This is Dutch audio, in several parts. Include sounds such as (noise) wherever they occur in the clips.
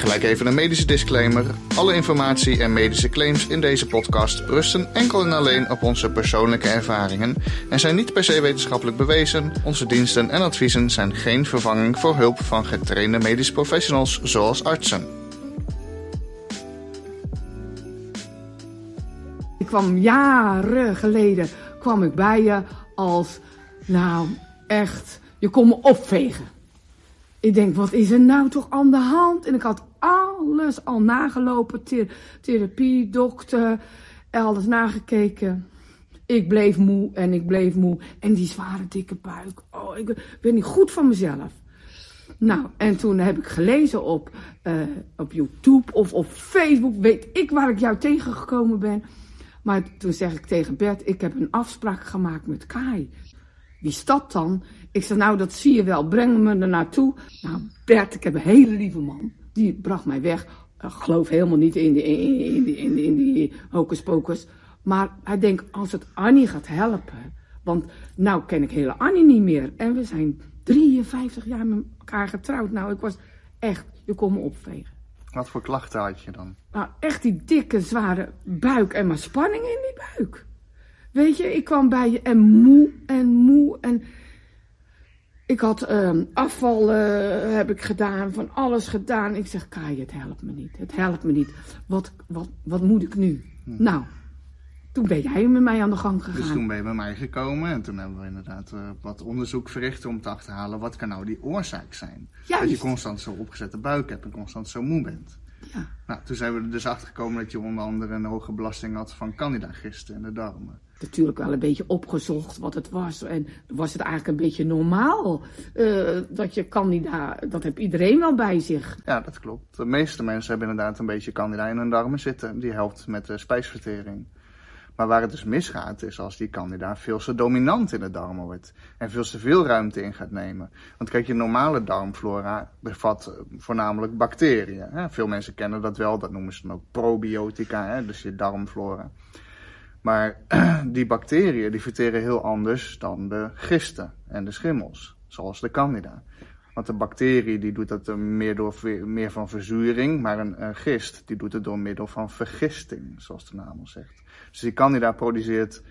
Gelijk even een medische disclaimer. Alle informatie en medische claims in deze podcast rusten enkel en alleen op onze persoonlijke ervaringen en zijn niet per se wetenschappelijk bewezen. Onze diensten en adviezen zijn geen vervanging voor hulp van getrainde medische professionals zoals artsen. Ik kwam jaren geleden kwam ik bij je als, nou echt, je kon me opvegen. Ik denk, wat is er nou toch aan de hand? En ik had alles al nagelopen, therapie, dokter, alles nagekeken. Ik bleef moe en ik bleef moe. En die zware dikke buik. Oh, ik ben niet goed van mezelf. Nou, en toen heb ik gelezen op, uh, op YouTube of op Facebook, weet ik waar ik jou tegengekomen ben. Maar toen zeg ik tegen Bert, ik heb een afspraak gemaakt met Kai. Wie stad dan? Ik zeg, nou, dat zie je wel. Breng me er naartoe. Nou, Bert, ik heb een hele lieve man. Die bracht mij weg. Ik geloof helemaal niet in die, in die, in die, in die hocus pocus. Maar hij denkt, als het Annie gaat helpen. Want nou ken ik hele Annie niet meer. En we zijn 53 jaar met elkaar getrouwd. Nou, ik was echt, je kon me opvegen. Wat voor klachten had je dan? Nou, echt die dikke, zware buik en maar spanning in die buik. Weet je, ik kwam bij je en moe en moe en... Ik had uh, afval uh, heb ik gedaan, van alles gedaan. Ik zeg, Kai, het helpt me niet. Het helpt me niet. Wat, wat, wat moet ik nu? Hm. Nou, toen ben jij met mij aan de gang gegaan. Dus toen ben je bij mij gekomen en toen hebben we inderdaad uh, wat onderzoek verricht om te achterhalen wat kan nou die oorzaak zijn. Juist. Dat je constant zo opgezette buik hebt en constant zo moe bent. Ja. Nou, toen zijn we er dus achter gekomen dat je onder andere een hoge belasting had van candidagisten in de darmen natuurlijk wel een beetje opgezocht wat het was. En was het eigenlijk een beetje normaal uh, dat je candida, dat heb iedereen wel bij zich. Ja, dat klopt. De meeste mensen hebben inderdaad een beetje candida in hun darmen zitten. Die helpt met de spijsvertering. Maar waar het dus misgaat is als die candida veel te dominant in de darmen wordt. En veel te veel ruimte in gaat nemen. Want kijk, je normale darmflora bevat voornamelijk bacteriën. Hè? Veel mensen kennen dat wel, dat noemen ze dan ook probiotica, hè? dus je darmflora. Maar (clears throat) die bacteriën die verteren heel anders dan de gisten en de schimmels, zoals de candida. Want de bacterie die doet dat meer door meer van verzuring, maar een, een, gist die doet het door middel van vergisting, zoals de naam al zegt. Dus die candida produceert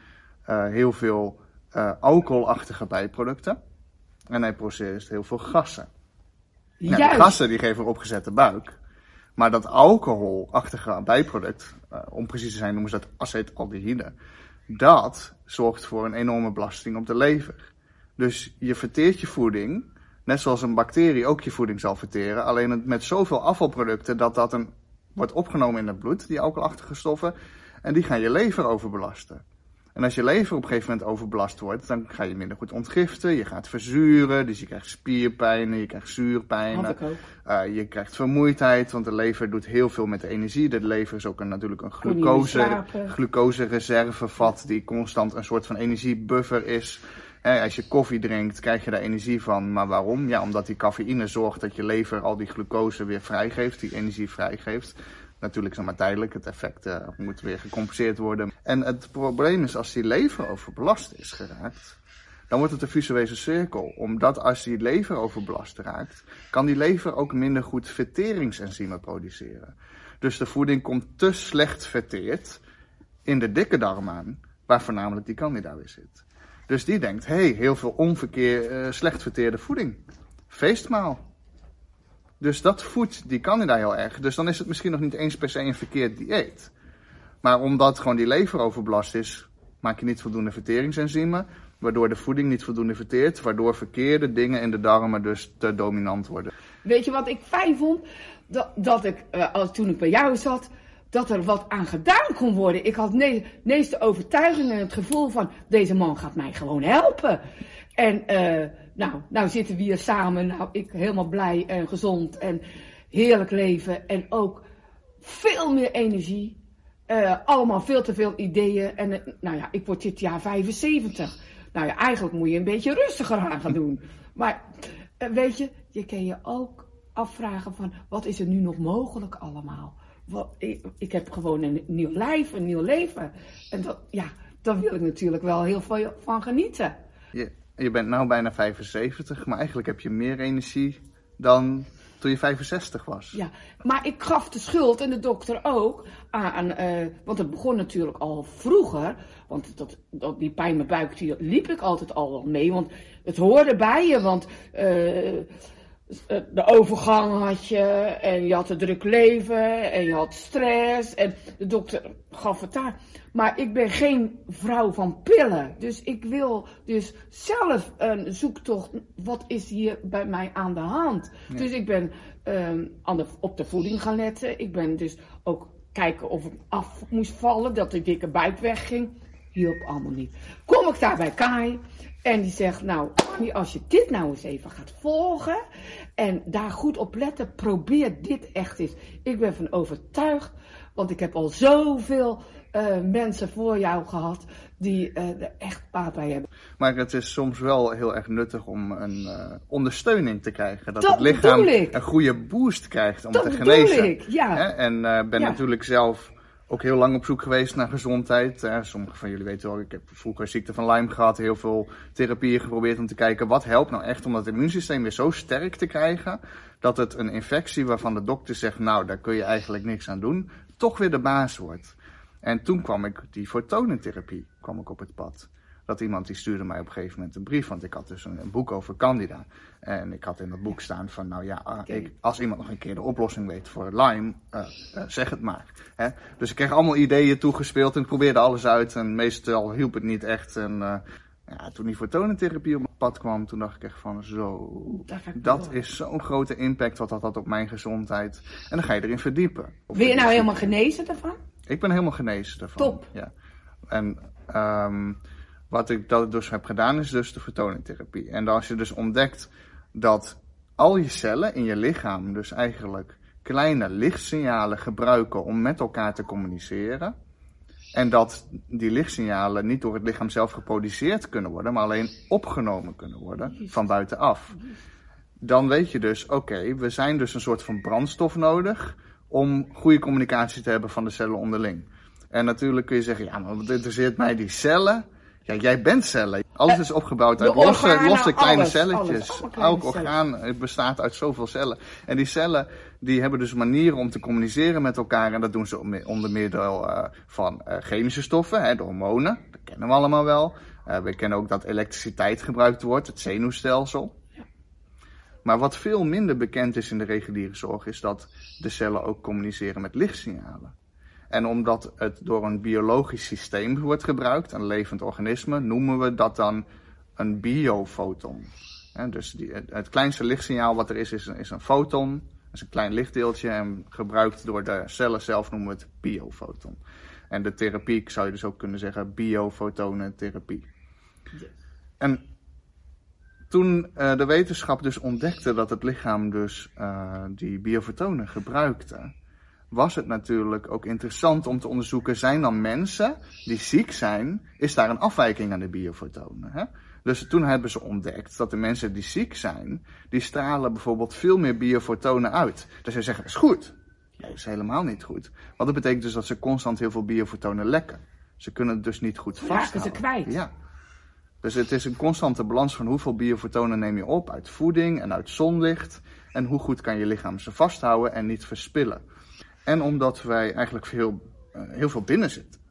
uh, heel veel uh, alcoholachtige bijproducten en hij produceert heel veel gassen. Nou, de gassen die geven opgezette buik. Maar dat alcoholachtige bijproduct, uh, om precies te zijn noemen ze dat acetaldehyde, dat zorgt voor een enorme belasting op de lever. Dus je verteert je voeding, net zoals een bacterie ook je voeding zal verteren, alleen met zoveel afvalproducten dat dat een, wordt opgenomen in het bloed, die alcoholachtige stoffen, en die gaan je lever overbelasten. En als je lever op een gegeven moment overbelast wordt, dan ga je minder goed ontgiften. Je gaat verzuren, dus je krijgt spierpijnen, je krijgt zuurpijnen. Uh, je krijgt vermoeidheid, want de lever doet heel veel met de energie. De lever is ook een, natuurlijk een glucose, glucose-reservevat die constant een soort van energiebuffer is. als je koffie drinkt, krijg je daar energie van. Maar waarom? Ja, omdat die cafeïne zorgt dat je lever al die glucose weer vrijgeeft, die energie vrijgeeft. Natuurlijk is maar tijdelijk, het effect uh, moet weer gecompenseerd worden. En het probleem is als die lever overbelast is geraakt, dan wordt het een visuele cirkel. Omdat als die lever overbelast raakt, kan die lever ook minder goed verteringsenzymen produceren. Dus de voeding komt te slecht verteerd in de dikke darm aan, waar voornamelijk die candida weer zit. Dus die denkt, hé, hey, heel veel onverkeer, uh, slecht verteerde voeding. Feestmaal. Dus dat voedt die candida heel erg. Dus dan is het misschien nog niet eens per se een verkeerd dieet. Maar omdat gewoon die lever overbelast is, maak je niet voldoende verteringsenzymen. Waardoor de voeding niet voldoende verteert. Waardoor verkeerde dingen in de darmen dus te dominant worden. Weet je wat ik fijn vond? Dat, dat ik, uh, toen ik bij jou zat, dat er wat aan gedaan kon worden. Ik had de meeste overtuiging en het gevoel van, deze man gaat mij gewoon helpen. En uh, nou, nou zitten we hier samen. Nou, ik helemaal blij en gezond. En heerlijk leven en ook veel meer energie. Eh, allemaal veel te veel ideeën. En eh, nou ja, ik word dit jaar 75. Nou ja, eigenlijk moet je een beetje rustiger aan gaan doen. (laughs) Maar eh, weet je, je kan je ook afvragen van wat is er nu nog mogelijk allemaal? Wat, ik, ik heb gewoon een nieuw lijf, een nieuw leven. En dat, ja, daar wil ik natuurlijk wel heel veel van genieten. Je, je bent nu bijna 75, maar eigenlijk heb je meer energie dan toen je 65 was. Ja, maar ik gaf de schuld en de dokter ook aan, eh, want het begon natuurlijk al vroeger. Want dat, dat, die pijn in mijn buik, die liep ik altijd al mee. Want het hoorde bij je, want eh, de overgang had je en je had een druk leven en je had stress en de dokter gaf het daar. Maar ik ben geen vrouw van pillen, dus ik wil dus zelf een zoektocht, wat is hier bij mij aan de hand? Dus ik ben um, aan de, op de voeding gaan letten, ik ben dus ook kijken of ik af moest vallen, dat de dikke buik wegging. Hielp allemaal niet. Kom ik daar bij Kai en die zegt, nou, als je dit nou eens even gaat volgen en daar goed op letten, probeer dit echt eens. Ik ben van overtuigd, want ik heb al zoveel uh, mensen voor jou gehad die uh, er echt baat bij hebben. Maar het is soms wel heel erg nuttig om een uh, ondersteuning te krijgen. Dat, dat het lichaam een goede boost krijgt om dat te genezen. Ik, ja. En ben ja. natuurlijk zelf ook heel lang op zoek geweest naar gezondheid. Eh, sommigen van jullie weten wel, ik heb vroeger ziekte van Lyme gehad, heel veel therapieën geprobeerd om te kijken wat helpt nou echt om dat immuunsysteem weer zo sterk te krijgen dat het een infectie waarvan de dokter zegt, nou daar kun je eigenlijk niks aan doen, toch weer de baas wordt. En toen kwam ik die fotonentherapie kwam ik op het pad dat iemand die stuurde mij op een gegeven moment een brief. Want ik had dus een, een boek over Candida. En ik had in dat boek staan van, nou ja, uh, ik, als iemand nog een keer de oplossing weet voor Lyme, uh, uh, zeg het maar. Hè? Dus ik kreeg allemaal ideeën toegespeeld en ik probeerde alles uit. En meestal hielp het niet echt. En ja, toen die fotonentherapie op mijn pad kwam, toen dacht ik echt van, zo, dat is zo'n grote impact wat dat had op mijn gezondheid. En dan ga je erin verdiepen. Ben je nou helemaal genezen daarvan? Ik ben helemaal genezen daarvan. Top. Ja. En um, wat ik dat dus heb gedaan is dus de vertoningtherapie. En als je dus ontdekt dat al je cellen in je lichaam dus eigenlijk kleine lichtsignalen gebruiken om met elkaar te communiceren. En dat die lichtsignalen niet door het lichaam zelf geproduceerd kunnen worden, maar alleen opgenomen kunnen worden van buitenaf. Dan weet je dus, oké, we zijn dus een soort van brandstof nodig om goede communicatie te hebben van de cellen onderling. En natuurlijk kun je zeggen, ja, maar wat interesseert mij die cellen? Ja, jij bent cellen. Alles is opgebouwd uit losse, losse kleine alles, celletjes. alles, kleine Elk orgaan bestaat uit zoveel cellen. En die cellen die hebben dus manieren om te communiceren met elkaar. En dat doen ze onder middel uh, van uh, chemische stoffen, hè, de hormonen. Dat kennen we allemaal wel. Uh, we kennen ook dat elektriciteit gebruikt wordt, het zenuwstelsel. Maar wat veel minder bekend is in de reguliere zorg, is dat de cellen ook communiceren met lichtsignalen. En omdat het door een biologisch systeem wordt gebruikt, een levend organisme, noemen we dat dan een biofoton. dus die, het kleinste lichtsignaal wat er is, is een, is een foton. Dat is een klein lichtdeeltje en gebruikt door de cellen zelf noemen we het biofoton. En de therapie zou je dus ook kunnen zeggen biofotonentherapie. En toen uh, de wetenschap dus ontdekte dat het lichaam dus uh, die biofotonen gebruikte, was het natuurlijk ook interessant om te onderzoeken, zijn dan mensen die ziek zijn, is daar een afwijking aan de biofotonen? Hè? Dus toen hebben ze ontdekt dat de mensen die ziek zijn, die stralen bijvoorbeeld veel meer biofotonen uit. Dus ze zeggen, dat is goed. Dat is helemaal niet goed. Want dat betekent dus dat ze constant heel veel biofotonen lekken. Ze kunnen het dus niet goed vasthouden. Raken ze kwijt. Ja. Dus het is een constante balans van hoeveel biofotonen neem je op uit voeding en uit zonlicht. En hoe goed kan je lichaam ze vasthouden en niet verspillen. En omdat wij eigenlijk veel, uh, heel veel binnen zitten.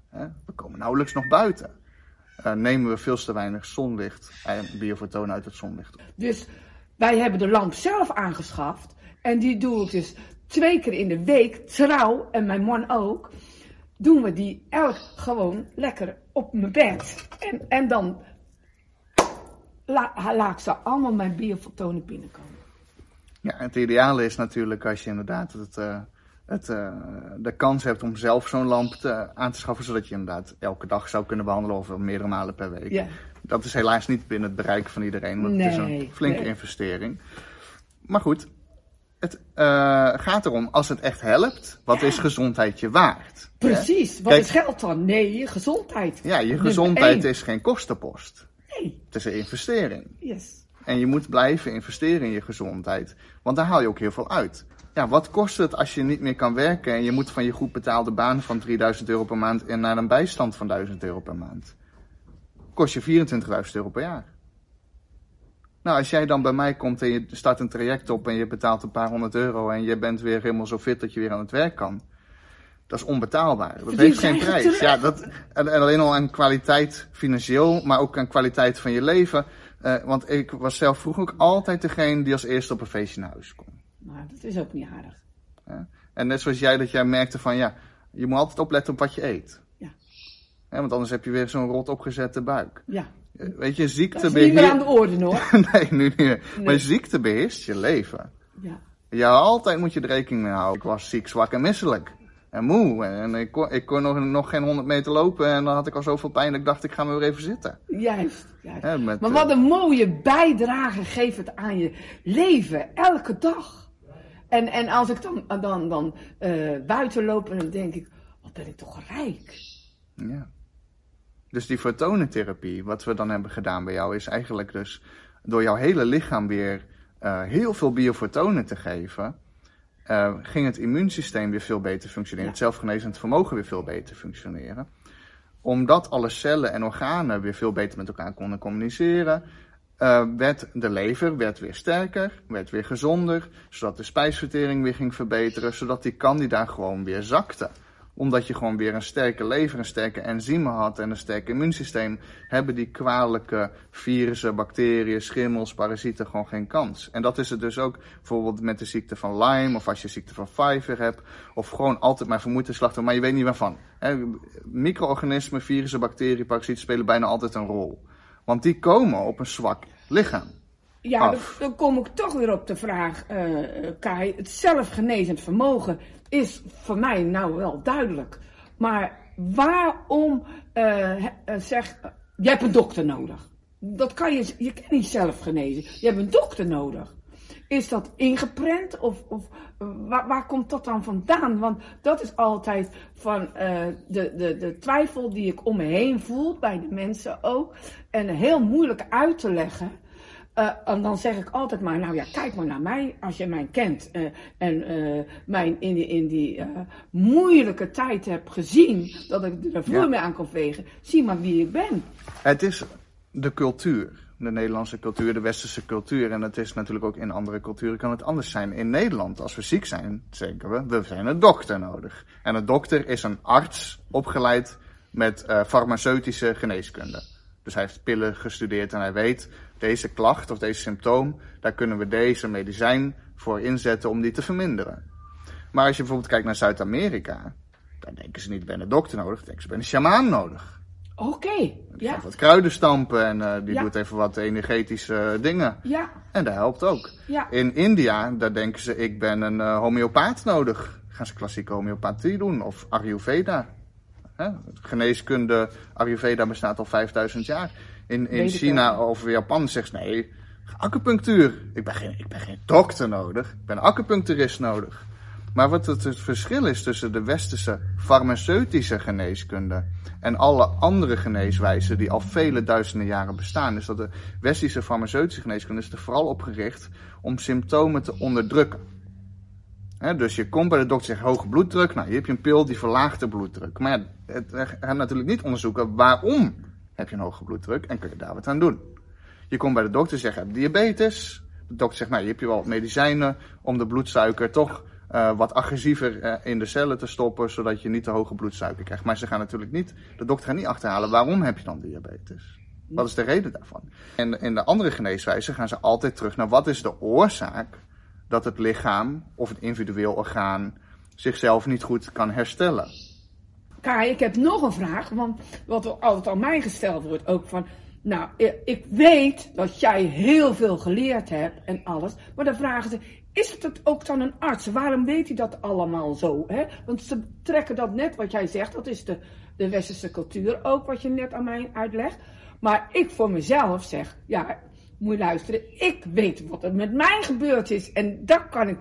We komen nauwelijks nog buiten. Uh, nemen we veel te weinig zonlicht en biofotonen uit het zonlicht. Dus wij hebben de lamp zelf aangeschaft. En die doe ik dus twee keer in de week, trouw, en mijn man ook. Doen we die elk gewoon lekker op mijn bed. En, en dan la, laat ze allemaal mijn biofotonen binnenkomen. Ja, het ideale is natuurlijk als je inderdaad het... Uh, het, uh, de kans hebt om zelf zo'n lamp te, aan te schaffen, zodat je inderdaad elke dag zou kunnen behandelen of meerdere malen per week. Ja. Dat is helaas niet binnen het bereik van iedereen, want nee, het is een flinke nee. investering. Maar goed, het eh, gaat erom, als het echt helpt, wat is gezondheid je waard? Precies. Wat Kijk- is geld dan? Nee, je gezondheid. Ja, je gezondheid is geen kostenpost. Nee. Het is een investering. Yes. En je moet blijven investeren in je gezondheid. Want daar haal je ook heel veel uit. Ja, wat kost het als je niet meer kan werken en je moet van je goed betaalde baan van 3000 euro per maand en naar een bijstand van 1000 euro per maand? Kost je 24.000 euro per jaar. Nou, als jij dan bij mij komt en je start een traject op en je betaalt een paar honderd euro en je bent weer helemaal zo fit dat je weer aan het werk kan. Dat is onbetaalbaar. Dat heeft geen prijs. Ja, dat, en, en alleen al aan kwaliteit financieel, maar ook aan kwaliteit van je leven. Eh, want ik was zelf vroeger ook altijd degene die als eerste op een feestje naar huis kon. Maar dat is ook niet aardig. En net zoals jij, dat jij merkte van ja, je moet altijd opletten op wat je eet. Ja. Want anders heb je weer zo'n rot opgezette buik. Ja. Eh, Weet je, Dat ziekte is niet meer aan de orde hoor. (laughs) nee, nu niet meer. Maar ziekte beheerst je leven. Ja. Ja, altijd moet je er rekening mee houden. Ik was ziek, zwak en misselijk. En moe. En ik kon, ik kon nog, nog geen 100 meter lopen. En dan had ik al zoveel pijn dat ik dacht, ik ga maar weer even zitten. Juist. met, Maar eh, wat een mooie bijdrage geeft het aan je leven, elke dag. En, en als ik dan, dan, dan eh, buiten loop, dan denk ik, wat ben ik toch rijk. Ja. Dus die fotonentherapie, wat we dan hebben gedaan bij jou, is eigenlijk dus door jouw hele lichaam weer eh, heel veel biofotonen te geven, eh, ging het immuunsysteem weer veel beter functioneren. Ja. Het zelfgenezend vermogen weer veel beter functioneren. Omdat alle cellen en organen weer veel beter met elkaar konden communiceren, eh, werd de lever werd weer sterker, werd weer gezonder, zodat de spijsvertering weer ging verbeteren, zodat die candida gewoon weer zakte omdat je gewoon weer een sterke lever, een sterke enzymen had en een sterk immuunsysteem, hebben die kwalijke virussen, bacteriën, schimmels, parasieten gewoon geen kans. En dat is het dus ook bijvoorbeeld met de ziekte van Lyme, of als je ziekte van Pfeiffer hebt, of gewoon altijd maar vermoeid te slachten, maar je weet niet waarvan. Hè, Micro-organismen, virussen, bacteriën, parasieten spelen bijna altijd een rol. Want die komen op een zwak lichaam. Ja, dan, kom ik toch weer op de vraag, eh, Kai. Het zelfgenezend vermogen is voor mij nou wel duidelijk. Maar waarom eh, eh, zeg, je hebt een dokter nodig. Dat kan je, je kan niet zelf genezen. Je hebt een dokter nodig. Is dat ingeprent of, of waar, waar komt dat dan vandaan? Want dat is altijd van eh, de, de, de twijfel die ik om me heen voel, bij de mensen ook. En heel moeilijk uit te leggen. Eh, en dan zeg ik altijd maar, nou ja, kijk maar naar mij als je mij kent. eh, en eh mij in die, in die moeilijke tijd heb gezien, dat ik er vloer Ja. mee aan kon vegen. Zie maar wie ik ben. Het is de cultuur. De Nederlandse cultuur, de westerse cultuur. En het is natuurlijk ook in andere culturen kan het anders zijn. In Nederland, als we ziek zijn, zeggen we, we zijn een dokter nodig. En een dokter is een arts opgeleid met eh, farmaceutische geneeskunde. Dus hij heeft pillen gestudeerd en hij weet, deze klacht of deze symptoom, daar kunnen we deze medicijn voor inzetten om die te verminderen. Maar als je bijvoorbeeld kijkt naar Zuid-Amerika, dan denken ze niet, ben een dokter nodig, denken ze, ben een sjamaan nodig. Oké, Die ja, gaat wat kruiden stampen en eh, die Ja. doet even wat energetische dingen. ja, En dat helpt ook. ja. In India, daar denken ze, ik ben een eh, homeopaat nodig. Gaan ze klassieke homeopathie doen of Ayurveda. Hè? Geneeskunde, Ayurveda bestaat al 5000 jaar. In, in China wel. of Japan zegt ze, nee, acupunctuur. Ik ben, geen, ik ben geen dokter nodig, ik ben acupuncturist nodig. Maar wat het, verschil is tussen de westerse farmaceutische geneeskunde en alle andere geneeswijzen die al vele duizenden jaren bestaan, is dat de westerse farmaceutische geneeskunde is er vooral op gericht om symptomen te onderdrukken. Dus je komt bij de dokter zegt hoge bloeddruk, nou hier heb je een pil die verlaagt de bloeddruk. Maar het gaat natuurlijk niet onderzoeken waarom heb je een hoge bloeddruk en kun je daar wat aan doen. Je komt bij de dokter en zegt je hebt diabetes. De dokter zegt nou je hebt hier wel medicijnen om de bloedsuiker toch eh, wat agressiever eh, in de cellen te stoppen, zodat je niet te hoge bloedsuiker krijgt. Maar ze gaan natuurlijk niet, de dokter gaat niet achterhalen waarom heb je dan diabetes. Wat is de reden daarvan? En in de andere geneeswijzen gaan ze altijd terug naar wat is de oorzaak dat het lichaam of het individueel orgaan zichzelf niet goed kan herstellen. Kai, ik heb nog een vraag, want wat altijd aan mij gesteld wordt, ook van, nou, ik weet dat jij heel veel geleerd hebt en alles, maar dan vragen ze, is het het ook dan een arts? Waarom weet hij dat allemaal zo? Hè? Want ze trekken dat net wat jij zegt, dat is de, de westerse cultuur ook, wat je net aan mij uitlegt. Maar ik voor mezelf zeg, ja, moet je luisteren, ik weet wat er met mij gebeurd is en dat kan ik.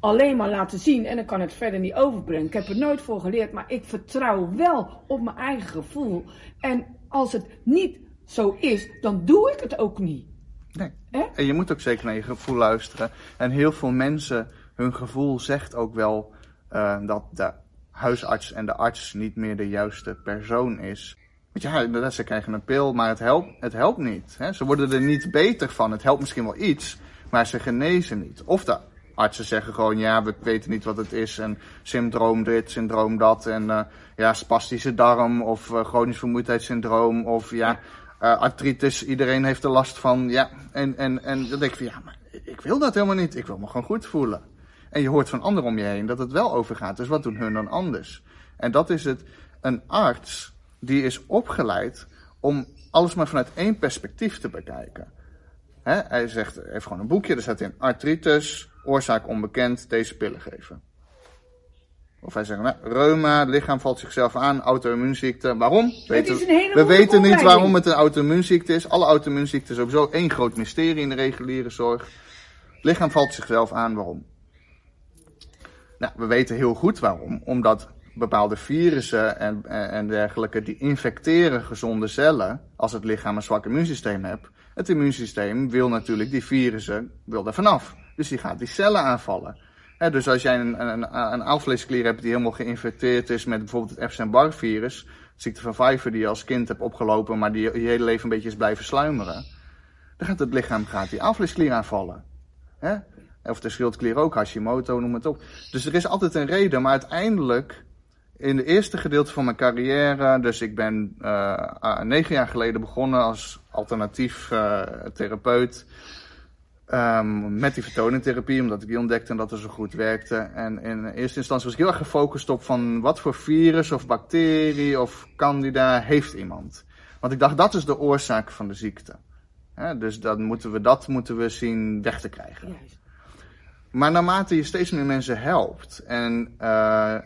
alleen maar laten zien en dan kan het verder niet overbrengen. Ik heb er nooit voor geleerd, maar ik vertrouw wel op mijn eigen gevoel. En als het niet zo is, dan doe ik het ook niet. Nee. Hè? En je moet ook zeker naar je gevoel luisteren. En heel veel mensen, hun gevoel zegt ook wel eh, dat de huisarts en de arts niet meer de juiste persoon is. Want ja, inderdaad, ze krijgen een pil, maar het helpt, het helpt niet. Hè? Ze worden er niet beter van. Het helpt misschien wel iets, maar ze genezen niet. Of de artsen zeggen gewoon, ja, we weten niet wat het is. En syndroom dit, syndroom dat. En eh, ja, spastische darm of uh, chronisch vermoeidheidssyndroom. Of ja, uh, artritis, iedereen heeft er last van. Ja, en, en, en dan denk ik van, ja, maar ik wil dat helemaal niet. Ik wil me gewoon goed voelen. En je hoort van anderen om je heen dat het wel overgaat. Dus wat doen hun dan anders? En dat is het, een arts die is opgeleid om alles maar vanuit één perspectief te bekijken. Hij zegt, heeft gewoon een boekje, daar staat in artritis, oorzaak onbekend, deze pillen geven. Of hij zegt, nou, reuma, het lichaam valt zichzelf aan, auto-immuunziekte. Waarom? Weten, we weten niet waarom het een auto-immuunziekte is. Alle auto-immuunziekten is sowieso één groot mysterie in de reguliere zorg. Het lichaam valt zichzelf aan, waarom? Nou, we weten heel goed waarom. Omdat bepaalde virussen en, en, en dergelijke, die infecteren gezonde cellen als het lichaam een zwak immuunsysteem heeft. Het immuunsysteem wil natuurlijk die virussen, wil er vanaf. Dus die gaat die cellen aanvallen. Dus als jij een, een, een hebt die helemaal geïnfecteerd is met bijvoorbeeld het Epstein-Barr virus, ziekte van Pfeiffer die je als kind hebt opgelopen, maar die je hele leven een beetje is blijven sluimeren, dan gaat het lichaam gaat die aalvleesklier aanvallen. Of de schildklier ook, Hashimoto, noem het op. Dus er is altijd een reden, maar uiteindelijk, in de eerste gedeelte van mijn carrière, dus ik ben uh, negen jaar geleden begonnen als alternatief uh, therapeut. Um, met die vertoningtherapie, omdat ik die ontdekte en dat het zo goed werkte. En in eerste instantie was ik heel erg gefocust op van wat voor virus of bacterie of candida heeft iemand. Want ik dacht, dat is de oorzaak van de ziekte. He, dus dat moeten, we, dat moeten we zien weg te krijgen. Maar naarmate je steeds meer mensen helpt en uh,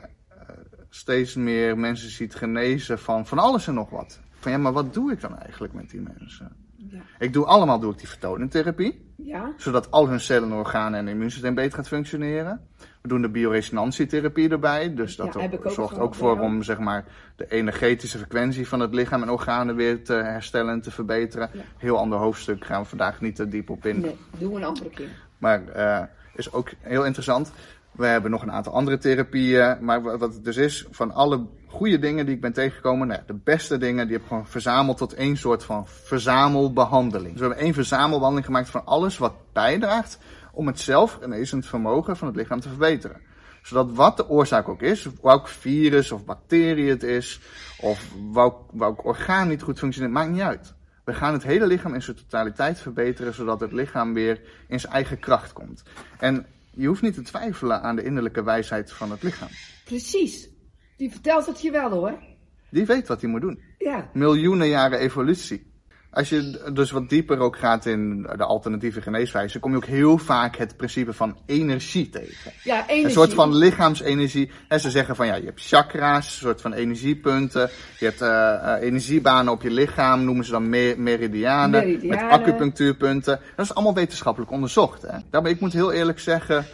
steeds meer mensen ziet genezen van van alles en nog wat. Van ja, maar wat doe ik dan eigenlijk met die mensen? Ja. Ik doe allemaal doe ik die vertoningtherapie, Ja? zodat al hun cellen, organen en immuunsysteem beter gaat functioneren. We doen de bioresonantietherapie erbij, dus dat Ja, ook zorgt ook voor ja. om zeg maar, de energetische frequentie van het lichaam en organen weer te herstellen en te verbeteren. Heel ander hoofdstuk, gaan we vandaag niet te diep op in. Nee, doen we een andere keer. Maar uh, is ook heel interessant. We hebben nog een aantal andere therapieën. Maar wat het dus is, van alle goede dingen die ik ben tegengekomen, nou, de beste dingen, die heb ik gewoon verzameld tot één soort van verzamelbehandeling. Dus we hebben één verzamelbehandeling gemaakt van alles wat bijdraagt om het zelfgenezend vermogen van het lichaam te verbeteren. Zodat wat de oorzaak ook is, welk virus of bacterie het is, of welk, welk orgaan niet goed functioneert, maakt niet uit. We gaan het hele lichaam in zijn totaliteit verbeteren, zodat het lichaam weer in zijn eigen kracht komt. En je hoeft niet te twijfelen aan de innerlijke wijsheid van het lichaam. Precies. Die vertelt het je wel hoor. Die weet wat hij moet doen. Ja. Miljoenen jaren evolutie. Als je dus wat dieper ook gaat in de alternatieve geneeswijze, kom je ook heel vaak het principe van energie tegen. Ja, energie. Een soort van lichaamsenergie. En ze zeggen van ja, je hebt chakra's, een soort van energiepunten. Je hebt uh, uh, energiebanen op je lichaam, noemen ze dan mer meridianen, Meridianen. Met acupunctuurpunten. Dat is allemaal wetenschappelijk onderzocht. Hè? Daarbij, ik moet heel eerlijk zeggen,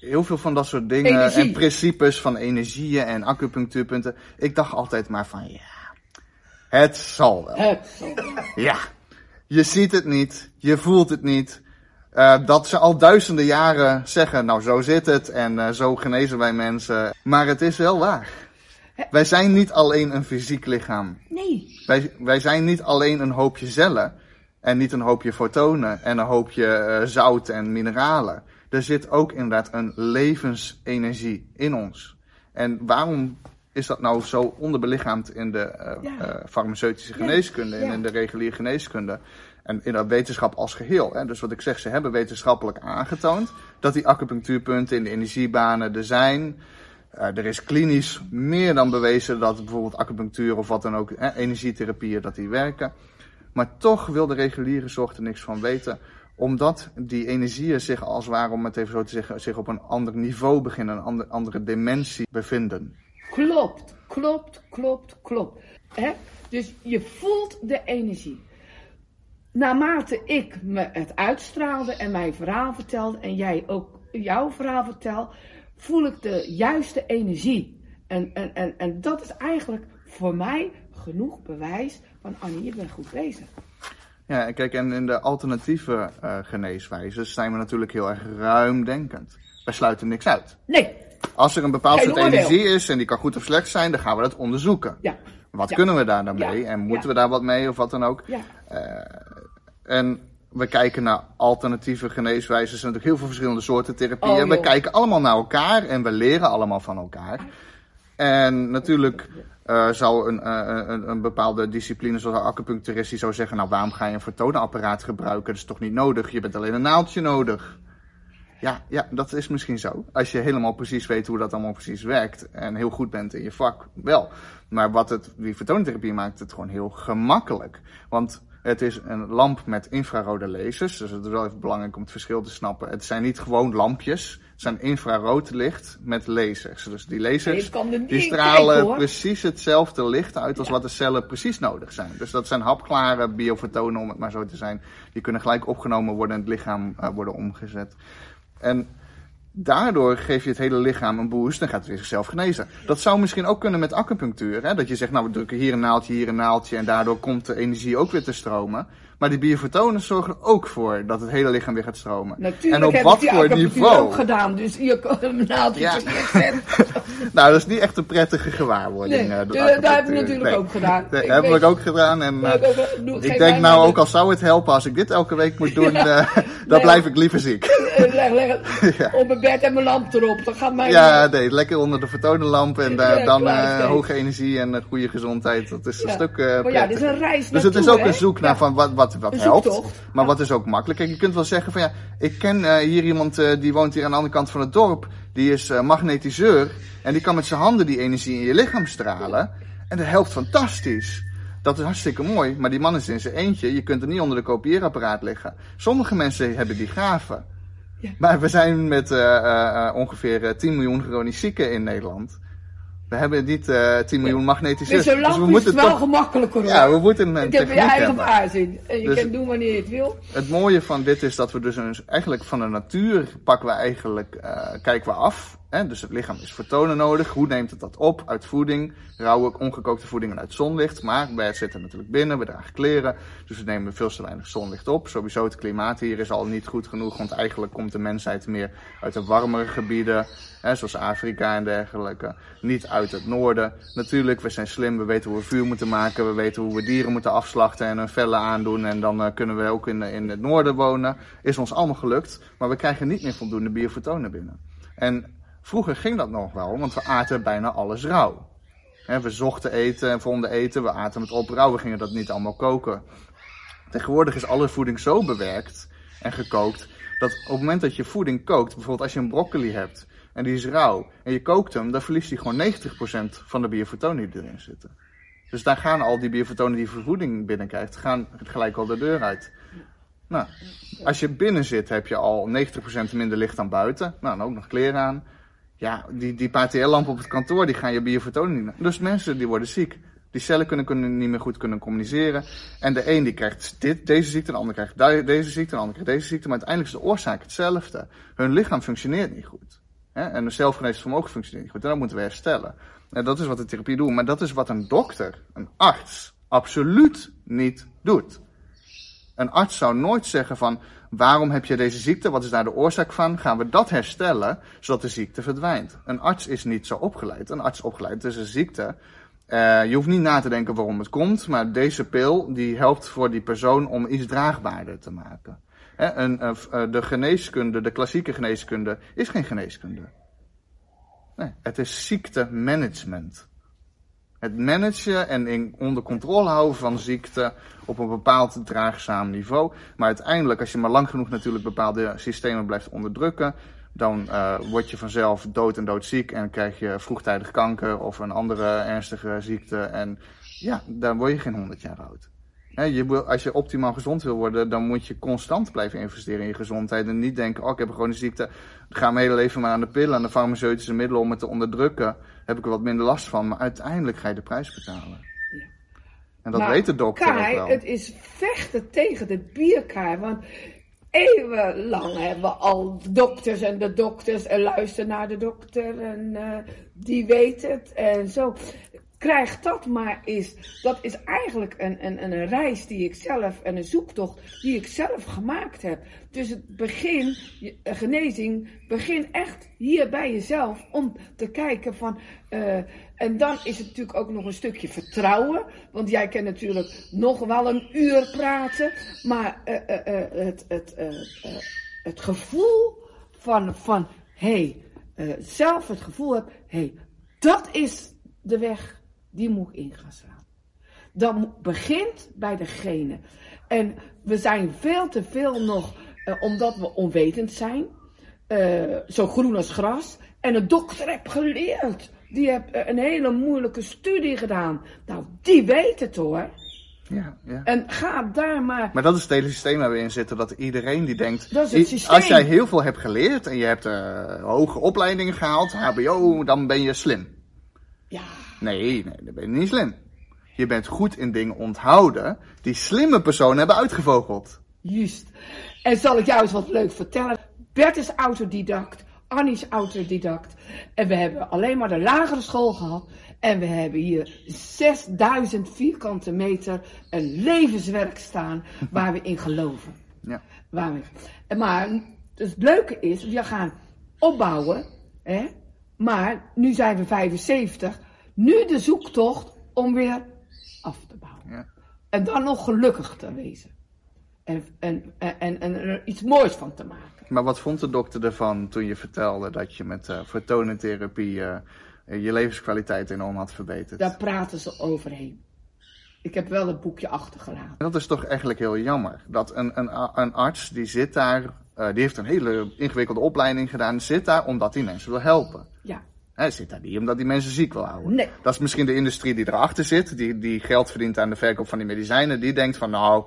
heel veel van dat soort dingen Energie. en principes van energieën en acupunctuurpunten. Ik dacht altijd maar van ja, het zal wel. Het zal. (laughs) Ja, je ziet het niet, je voelt het niet. Uh, dat ze al duizenden jaren zeggen, nou zo zit het en uh, zo genezen wij mensen. Maar het is wel waar. Wij zijn niet alleen een fysiek lichaam. Nee. Wij, wij zijn niet alleen een hoopje cellen en niet een hoopje fotonen en een hoopje uh, zout en mineralen. Er zit ook inderdaad een levensenergie in ons. En waarom is dat nou zo onderbelichaamd in de uh, Ja. uh, farmaceutische geneeskunde en in de reguliere geneeskunde? En in de wetenschap als geheel. Hè? Dus wat ik zeg, ze hebben wetenschappelijk aangetoond dat die acupunctuurpunten in de energiebanen er zijn. Uh, er is klinisch meer dan bewezen dat bijvoorbeeld acupunctuur of wat dan ook, hè, energietherapieën, dat die werken. Maar toch wil de reguliere zorg er niks van weten omdat die energieën zich als het ware, om het even zo te zeggen, zich op een ander niveau beginnen, een ander, andere dimensie bevinden. Klopt, klopt, klopt, klopt. Dus je voelt de energie. Naarmate ik me het uitstraalde en mijn verhaal vertelde en jij ook jouw verhaal vertel, voel ik de juiste energie. En, en, en, en dat is eigenlijk voor mij genoeg bewijs van Annie, je bent goed bezig. Ja, kijk, en in de alternatieve uh, geneeswijzes zijn we natuurlijk heel erg ruimdenkend. Wij sluiten niks uit. Nee. Als er een bepaald soort energie is en die kan goed of slecht zijn, dan gaan we dat onderzoeken. Ja. Wat kunnen we daar dan mee en moeten we daar wat mee of wat dan ook? Ja. Uh, en we kijken naar alternatieve geneeswijzen. Er zijn natuurlijk heel veel verschillende soorten therapieën. Oh, we kijken allemaal naar elkaar en we leren allemaal van elkaar. En natuurlijk uh, zou een, uh, een, een, bepaalde discipline zoals een acupuncturist die zou zeggen... nou, waarom ga je een vertonenapparaat gebruiken? Dat is toch niet nodig? Je bent alleen een naaldje nodig. Ja, ja, dat is misschien zo. Als je helemaal precies weet hoe dat allemaal precies werkt en heel goed bent in je vak, wel. Maar wat het, die vertoningstherapie maakt het gewoon heel gemakkelijk. Want het is een lamp met infrarode lasers. Dus het is wel even belangrijk om het verschil te snappen. Het zijn niet gewoon lampjes. Het zijn infrarood licht met lasers. Dus die lasers die stralen kijken, precies hetzelfde licht uit als ja. wat de cellen precies nodig zijn. Dus dat zijn hapklare biofotonen, om het maar zo te zijn. Die kunnen gelijk opgenomen worden en het lichaam uh, worden omgezet. En daardoor geef je het hele lichaam een boost en gaat het weer zichzelf genezen. Dat zou misschien ook kunnen met acupunctuur. Hè? Dat je zegt, nou we drukken hier een naaldje, hier een naaldje en daardoor komt de energie ook weer te stromen. Maar die biofotonen zorgen er ook voor dat het hele lichaam weer gaat stromen. Natuurlijk en op heb wat voor niveau? ook gedaan, dus hier kan een naaldje Ja. (laughs) nou, dat is niet echt een prettige gewaarwording. Nee, dat heb ik natuurlijk Nee. ook gedaan. Dat Ik heb ik ook gedaan. En, eh, ik denk nou ook al zou het helpen als ik dit elke week moet doen, (laughs) eh, dan blijf ik liever ziek. Eh, Leg, leg (laughs) Ja. op mijn bed en mijn lamp erop. Dan gaat mijn... Ja, nee, lekker onder de vertonenlamp en daar Ja, dan klaar, eh, steeds. hoge energie en een goede gezondheid. Dat is een stuk eh Maar ja, dit is een reis Dus het is ook hè? een zoek naar van wat, wat, wat helpt. Maar wat is ook makkelijk. Kijk, je kunt wel zeggen van ja, ik ken eh, hier iemand eh, die woont hier aan de andere kant van het dorp. Die is eh, magnetiseur. En die kan met zijn handen die energie in je lichaam stralen. En dat helpt fantastisch. Dat is hartstikke mooi. Maar die man is in zijn eentje. Je kunt er niet onder de kopieerapparaat liggen. Sommige mensen hebben die gaven. Ja. Maar we zijn met eh, eh, eh, ongeveer eh, 10 miljoen chronisch zieken in Nederland. We hebben niet eh 10 miljoen magnetiseurs. zo'n Dus we is het moeten wel toch... gemakkelijker hoor. Ja, we moeten een ik heb je eigen hebben. waarzin. En je Dus- kan doen wanneer je het wil. Het mooie van dit is dat we dus een- eigenlijk van de natuur pakken we eigenlijk, kijken we af. Hè? Dus het lichaam is vertonen nodig. Hoe neemt het dat op? Uit voeding, rauwe, ongekookte voeding en uit zonlicht. Maar wij zitten natuurlijk binnen, we dragen kleren. Dus we nemen veel te weinig zonlicht op. Sowieso het klimaat hier is al niet goed genoeg. Want eigenlijk komt de mensheid meer uit de warmere gebieden. Hè, zoals Afrika en dergelijke. Niet uit het noorden. Natuurlijk, we zijn slim. We weten hoe we vuur moeten maken. We weten hoe we dieren moeten afslachten en hun vellen aandoen. En dan eh, kunnen we ook in, in het noorden wonen. Is ons allemaal gelukt. Maar we krijgen niet meer voldoende biofotonen binnen. En vroeger ging dat nog wel, want we aten bijna alles rauw. We zochten eten en vonden eten. We aten het op rauw. We gingen dat niet allemaal koken. Tegenwoordig is alle voeding zo bewerkt en gekookt. Dat op het moment dat je voeding kookt, bijvoorbeeld als je een broccoli hebt en die is rauw en je kookt hem, dan verliest hij gewoon 90% van de biofotonen die erin zitten. Dus daar gaan al die biofotonen die voeding binnenkrijgt, gaan gelijk al de deur uit. Nou, als je binnen zit, heb je al 90% minder licht dan buiten. Nou, dan ook nog kleren aan. Ja, die, die paar TL-lampen op het kantoor, die gaan je biofotonen niet... Dus mensen, die worden ziek. Die cellen kunnen, kunnen niet meer goed kunnen communiceren. En de een die krijgt dit, deze ziekte, de ander krijgt deze ziekte, de ander krijgt deze ziekte. Maar uiteindelijk is de oorzaak hetzelfde. Hun lichaam functioneert niet goed. Hè? En hun zelfgeneesd vermogen functioneert niet goed. En dat moeten we herstellen. En dat is wat de therapie doet. Maar dat is wat een dokter, een arts, absoluut niet doet. Een arts zou nooit zeggen van waarom heb je deze ziekte, wat is daar de oorzaak van, gaan we dat herstellen zodat de ziekte verdwijnt. Een arts is niet zo opgeleid. Een arts is opgeleid, is een ziekte. Eh, je hoeft niet na te denken waarom het komt, maar deze pil die helpt voor die persoon om iets draagbaarder te maken. Hè, een, eh, de geneeskunde, de klassieke geneeskunde, is geen geneeskunde. Nee, het is ziektemanagement. Het managen en in, onder controle houden van ziekte op een bepaald draagzaam niveau. Maar uiteindelijk, als je maar lang genoeg natuurlijk bepaalde systemen blijft onderdrukken, dan eh, word je vanzelf dood en doodziek en krijg je vroegtijdig kanker of een andere ernstige ziekte. En ja, dan word je geen 100 jaar oud. Je, wil- als je optimaal gezond wil worden, dan moet je constant blijven investeren in je gezondheid. En niet denken, oh ik heb een chronische ziekte, ik ga mijn hele leven maar aan de pillen, aan de farmaceutische middelen om het te onderdrukken. Heb ik er wat minder last van, maar uiteindelijk ga je de prijs betalen. Ja. En dat Maar weet de dokter Kai, ook wel. het is vechten tegen de bierkaai. Want eeuwenlang hebben we al dokters en de dokters en luister naar de dokter en eh, die weet het en zo. Krijg dat maar eens. Dat is eigenlijk een, een, een reis die ik zelf en een zoektocht die ik zelf gemaakt heb. Dus het begin, eh, genezing, begin echt hier bij jezelf om te kijken van. eh, en dan is het natuurlijk ook nog een stukje vertrouwen. Want jij kan natuurlijk nog wel een uur praten. Maar eh, het, het, het gevoel van, van hé, hey, zelf het gevoel heb, hé, hey, dat is de weg die moet in gaan slaan. Dat begint bij degene. En we zijn veel te veel nog, eh, omdat we onwetend zijn, eh, zo groen als gras. En een dokter heeft geleerd. Die heeft eh, een hele moeilijke studie gedaan. Nou, die weet het hoor. Ja, ja. En ga daar maar. Maar dat is het hele systeem waar we in zitten. Dat iedereen die denkt. Dat is het. Als jij heel veel hebt geleerd en je hebt hoge opleidingen gehaald, HBO, dan ben je slim. Ja, Nee, nee, dan ben je niet slim. Je bent goed in dingen onthouden die slimme personen hebben uitgevogeld. juist. En zal ik jou eens wat leuk vertellen? Bert is autodidact. Annie is autodidact. En we hebben alleen maar de lagere school gehad. En we hebben hier 6000 vierkante meter een levenswerk staan waar we in geloven. (laughs) Ja. Waar we, maar het leuke is, we gaan opbouwen. Hè? Maar nu zijn we 75. Nu de zoektocht om weer af te bouwen. Ja. En dan nog gelukkig te wezen. En, en, en, en, er iets moois van te maken. Maar wat vond de dokter ervan toen je vertelde dat je met eh, je levenskwaliteit enorm had verbeterd? Daar praten ze overheen. Ik heb wel het boekje achtergelaten. En dat is toch eigenlijk heel jammer. Dat een, een, een arts die zit daar, eh, die heeft een hele ingewikkelde opleiding gedaan, zit daar omdat hij mensen wil helpen. Hij zit daar niet omdat hij mensen ziek wil houden. Nee. Dat is misschien de industrie die erachter zit, die, die geld verdient aan de verkoop van die medicijnen. Die denkt van nou,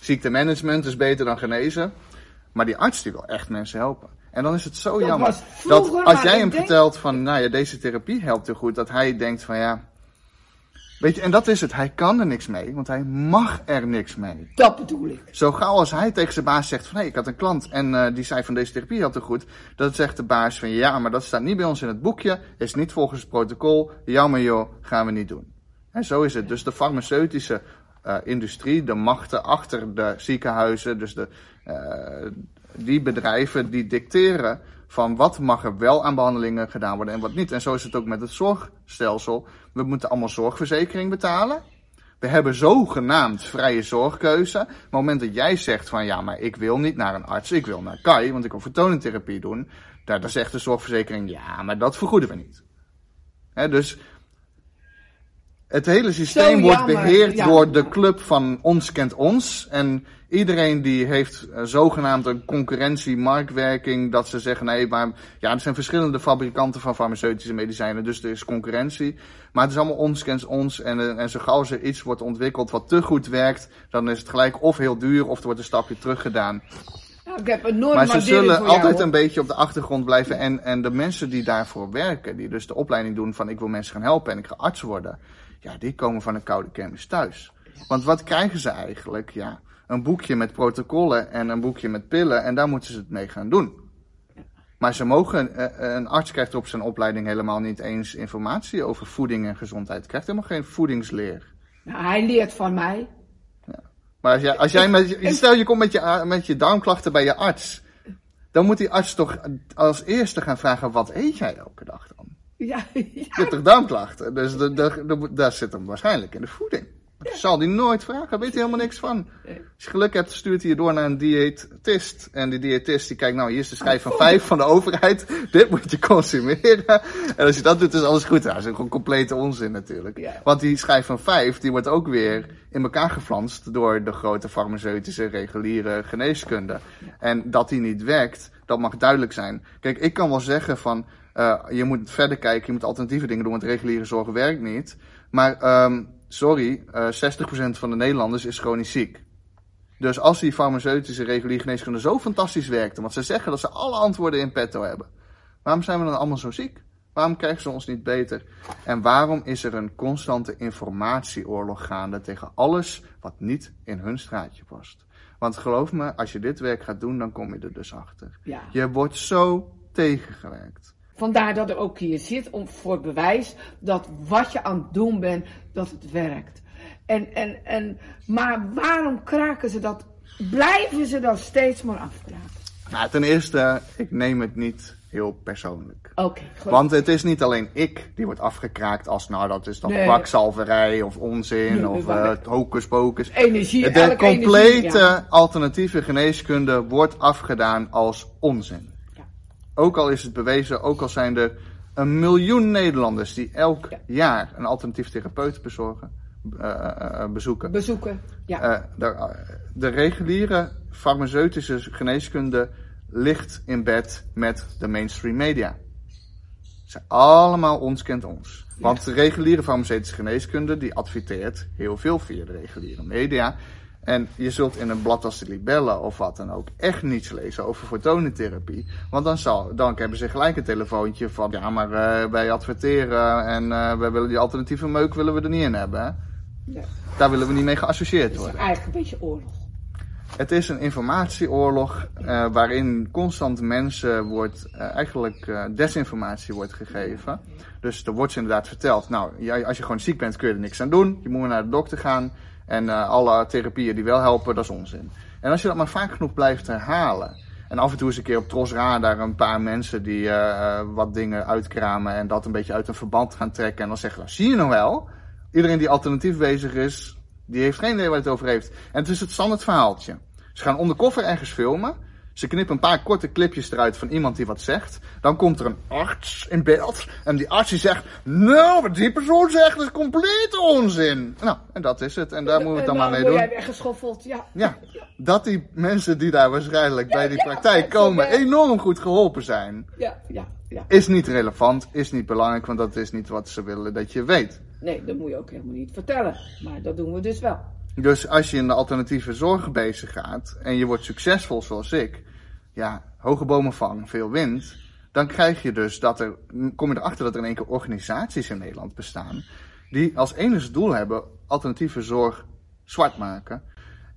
ziektemanagement is beter dan genezen. Maar die arts die wil echt mensen helpen. En dan is het zo Dat jammer dat als jij hem denk- vertelt van nou ja, deze therapie helpt heel goed, dat hij denkt van ja. Weet je, en dat is het. Hij kan er niks mee, want hij mag er niks mee. dat bedoel ik. Zo gauw als hij tegen zijn baas zegt van hé, ik had een klant en eh, die zei van deze therapie helpt er goed. Dat zegt de baas van ja, maar dat staat niet bij ons in het boekje, is niet volgens het protocol. Jammer joh, gaan we niet doen. En zo is het. Dus de farmaceutische eh, industrie, de machten achter de ziekenhuizen, dus de, eh, die bedrijven die dicteren van wat mag er wel aan behandelingen gedaan worden en wat niet. En zo is het ook met het zorgstelsel. We moeten allemaal zorgverzekering betalen. We hebben zogenaamd vrije zorgkeuze. Op het moment dat jij zegt van ja, maar ik wil niet naar een arts, ik wil naar Kai, want ik wil fotonentherapie doen. Daar, zegt de zorgverzekering ja, maar dat vergoeden we niet. Dus het hele systeem Zo wordt jammer, beheerd ja. door de club van ons kent ons. En iedereen die heeft eh, zogenaamd een concurrentie, marktwerking, dat ze zeggen nee, maar ja, er zijn verschillende fabrikanten van farmaceutische medicijnen, dus er is concurrentie. Maar het is allemaal ons kent ons. En, eh, en zo gauw er iets wordt ontwikkeld wat te goed werkt, dan is het gelijk of heel duur of er wordt een stapje terug gedaan. Nou, ik heb Maar ze zullen jou, altijd een beetje op de achtergrond blijven. En, en de mensen die daarvoor werken, die dus de opleiding doen van ik wil mensen gaan helpen en ik ga arts worden. Ja, die komen van een koude kermis thuis. Want wat krijgen ze eigenlijk? Ja, een boekje met protocollen en een boekje met pillen en daar moeten ze het mee gaan doen. Maar ze mogen, eh, een arts krijgt op zijn opleiding helemaal niet eens informatie over voeding en gezondheid. Krijgt helemaal geen voedingsleer. Nou, hij leert van mij. Maar als jij, als jij met, stel je komt met je, met je darmklachten bij je arts. Dan moet die arts toch als eerste gaan vragen, wat eet jij elke dag? Ja, (laughs) ja. Je hebt toch darmklachten? Dus de, de, de- daar zit hem waarschijnlijk in de voeding. Dat zal die nooit vragen, daar weet hij helemaal niks van. Als je geluk hebt, stuurt hij je door naar een diëtist. En die diëtist die kijkt, nou hier is de schijf van vijf van de overheid. Dit moet je consumeren. En als je dat doet, is alles goed. Nou, dat is gewoon complete onzin natuurlijk. Want die schijf van vijf, die wordt ook weer in elkaar geflanst door de grote farmaceutische reguliere geneeskunde. En dat die niet werkt, dat mag duidelijk zijn. Kijk, ik kan wel zeggen van, eh, je moet verder kijken, je moet alternatieve dingen doen, want reguliere zorg werkt niet. Maar ehm, sorry, eh 60% van de Nederlanders is chronisch ziek. Dus als die farmaceutische reguliere geneeskunde zo fantastisch werkte, want ze zeggen dat ze alle antwoorden in petto hebben. Waarom zijn we dan allemaal zo ziek? Waarom krijgen ze ons niet beter? En waarom is er een constante informatieoorlog gaande tegen alles wat niet in hun straatje past? Want geloof me, als je dit werk gaat doen, dan kom je er dus achter. Ja. Je wordt zo tegengewerkt. Vandaar dat er ook hier zit om, voor bewijs dat wat je aan het doen bent, dat het werkt. En, en, en, maar waarom kraken ze dat? Blijven ze dat steeds maar afkraken? Nou, ten eerste, ik neem het niet heel persoonlijk. Oké, goed. Want het is niet alleen ik die wordt afgekraakt als, nou dat is dan Nee. kwakzalverij of onzin Nee, of maar- eh hocus pocus. Energie, De complete energie, ja. alternatieve geneeskunde wordt afgedaan als onzin. Ook al is het bewezen, ook al zijn er een miljoen Nederlanders die elk Ja. jaar een alternatief therapeut bezorgen, eh, eh, eh, bezoeken. Bezoeken, ja. De, de reguliere farmaceutische geneeskunde ligt in bed met de mainstream media. Ze zijn allemaal ons kent ons. Want de reguliere farmaceutische geneeskunde die adverteert heel veel via de reguliere media. En je zult in een blad als de Libelle of wat dan ook echt niets lezen over fotonentherapie. Want dan, zal, dan hebben ze gelijk een telefoontje van ja, maar eh, wij adverteren en wij willen die alternatieve meuk willen we er niet in hebben. Hè? ja. Daar willen we niet mee geassocieerd Het is worden. eigenlijk een beetje oorlog. Het is een informatieoorlog eh, waarin constant mensen wordt, eigenlijk desinformatie wordt gegeven. Dus er wordt ze inderdaad verteld, nou, als je gewoon ziek bent kun je er niks aan doen. Je moet naar de dokter gaan en eh, alle therapieën die wel helpen, dat is onzin. En als je dat maar vaak genoeg blijft herhalen. En af en toe eens een keer op Tros Radar een paar mensen die eh, wat dingen uitkramen en dat een beetje uit een verband gaan trekken. En dan zeggen, nou, zie je nou wel, iedereen die alternatief bezig is, die heeft geen idee waar het over heeft. En het is het standaard verhaaltje. Ze gaan undercover ergens filmen. Ze knippen een paar korte clipjes eruit van iemand die wat zegt. Dan komt er een arts in beeld. En die arts die zegt, nou, wat die persoon zegt is compleet onzin. Nou, en dat is het. En daar moeten we het dan maar mee doen. jij weggeschoffeld, ja. Ja, dat die mensen die daar waarschijnlijk bij die ja, praktijk ja, komen enorm goed geholpen zijn. Ja, ja, ja. Is niet relevant, is niet belangrijk, want dat is niet wat ze willen dat je weet. Nee, dat moet je ook helemaal niet vertellen. Maar dat doen we dus wel. Dus als je in de alternatieve zorg bezig gaat en je wordt succesvol zoals ik, ja, hoge bomen vangen, veel wind, dan krijg je dus dat er, kom je erachter dat er in één keer organisaties in Nederland bestaan die als enige doel hebben alternatieve zorg zwart maken.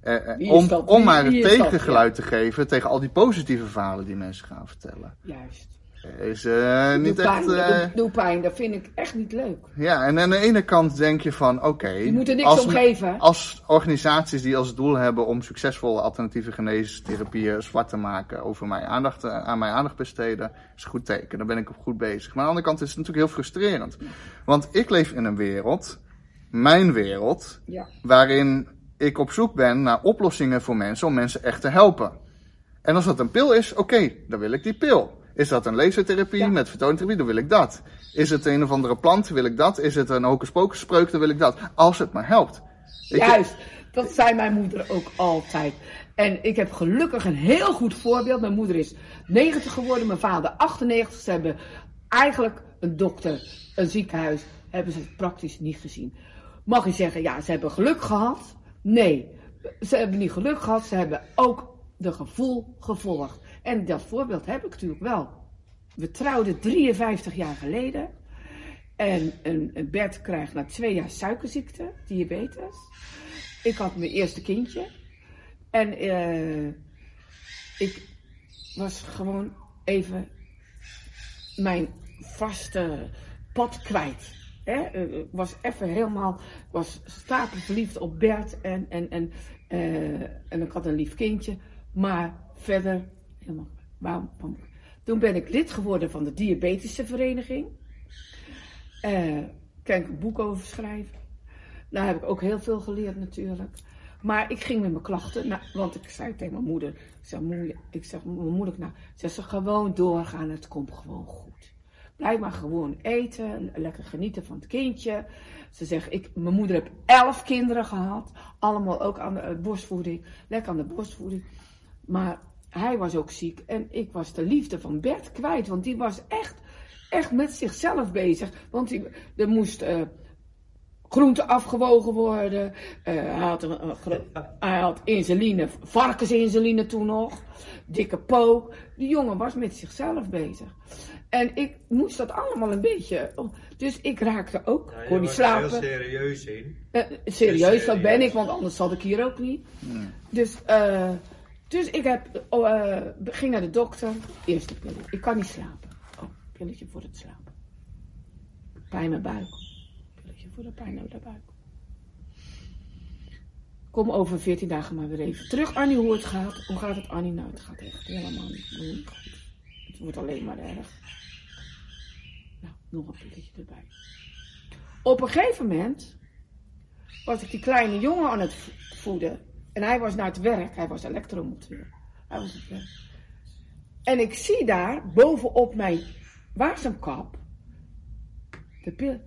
Eh, eh, om, dat? om maar dat? tegengeluid te geven tegen al die positieve verhalen die mensen gaan vertellen. Juist. Is eh, niet doe, pijn, echt. eh, doe, doe pijn, dat vind ik echt niet leuk. ja, en aan de ene kant denk je van, oké. Je moet er niks als om geven. Als organisaties die als doel hebben om succesvolle alternatieve geneestherapieën zwart te maken, over mijn aandacht, eh, aan mijn aandacht besteden, is een goed teken. Dan ben ik op goed bezig. Maar aan de andere kant is het natuurlijk heel frustrerend. Want ik leef in een wereld, mijn wereld, Ja. waarin ik op zoek ben naar oplossingen voor mensen om mensen echt te helpen. En als dat een pil is, oké, dan wil ik die pil. Is dat een lasertherapie Ja. met vertoontherapie, dan wil ik dat. Is het een of andere plant, wil ik dat. Is het een hocus pocus spreuk, dan wil ik dat. Als het maar helpt. Ik- Juist, dat zei mijn moeder ook altijd. En ik heb gelukkig een heel goed voorbeeld. Mijn moeder is 90 geworden, mijn vader 98. Ze hebben eigenlijk een dokter, een ziekenhuis, hebben ze praktisch niet gezien. Mag je zeggen, ja, ze hebben geluk gehad? Nee, ze hebben niet geluk gehad, ze hebben ook de gevoel gevolgd. En dat voorbeeld heb ik natuurlijk wel. We trouwden 53 jaar geleden. En een, Bert krijgt na twee jaar suikerziekte, diabetes. Ik had mijn eerste kindje. En eh, ik was gewoon even mijn vaste pad kwijt. Hè? Eh, Ik was even helemaal, was stapelverliefd op Bert en, en, en, eh, en ik had een lief kindje. Maar verder helemaal, waarom, Toen ben ik lid geworden van de Diabetische Vereniging. Eh, kan ik een boek over schrijven. Daar heb ik ook heel veel geleerd natuurlijk. Maar ik ging met mijn klachten, nou, want ik zei tegen mijn moeder, ik zeg, moe, ik zeg, mijn moeder, nou, ze ze gewoon doorgaan, het komt gewoon goed. Blijf maar gewoon eten, lekker genieten van het kindje. Ze zegt, ik, mijn moeder heeft elf kinderen gehad, allemaal ook aan de eh, borstvoeding, lekker aan de borstvoeding. Maar hij was ook ziek en ik was de liefde van Bert kwijt, want die was echt, echt met zichzelf bezig. Want die, er moest eh, groente afgewogen worden. Eh, hij, had een, een gro- hij had insuline, varkensinsuline toen nog. Dikke pook. Die jongen was met zichzelf bezig. En ik moest dat allemaal een beetje. Dus ik raakte ook. Ja, ik kon niet er heel slapen. serieus in. Eh, serieus, dat ben serieus. ik, want anders zat ik hier ook niet. Dus, eh, dus ik heb, oh, eh, ging naar de dokter. Eerste pillen. Ik kan niet slapen. Oh, pilletje voor het slapen. Pijn in mijn buik. Pilletje voor de pijn in de buik. Kom over 14 dagen maar weer even terug. Annie, hoe het gaat. Hoe gaat het, Annie? Nou, het gaat echt helemaal niet goed. Het wordt alleen maar erg. Nou, nog een pilletje erbij. Op een gegeven moment was ik die kleine jongen aan het vo- voeden. En hij was naar het werk. Hij was elektromonteur. Hij was het werk. En ik zie daar bovenop mijn wasemkap. De pil.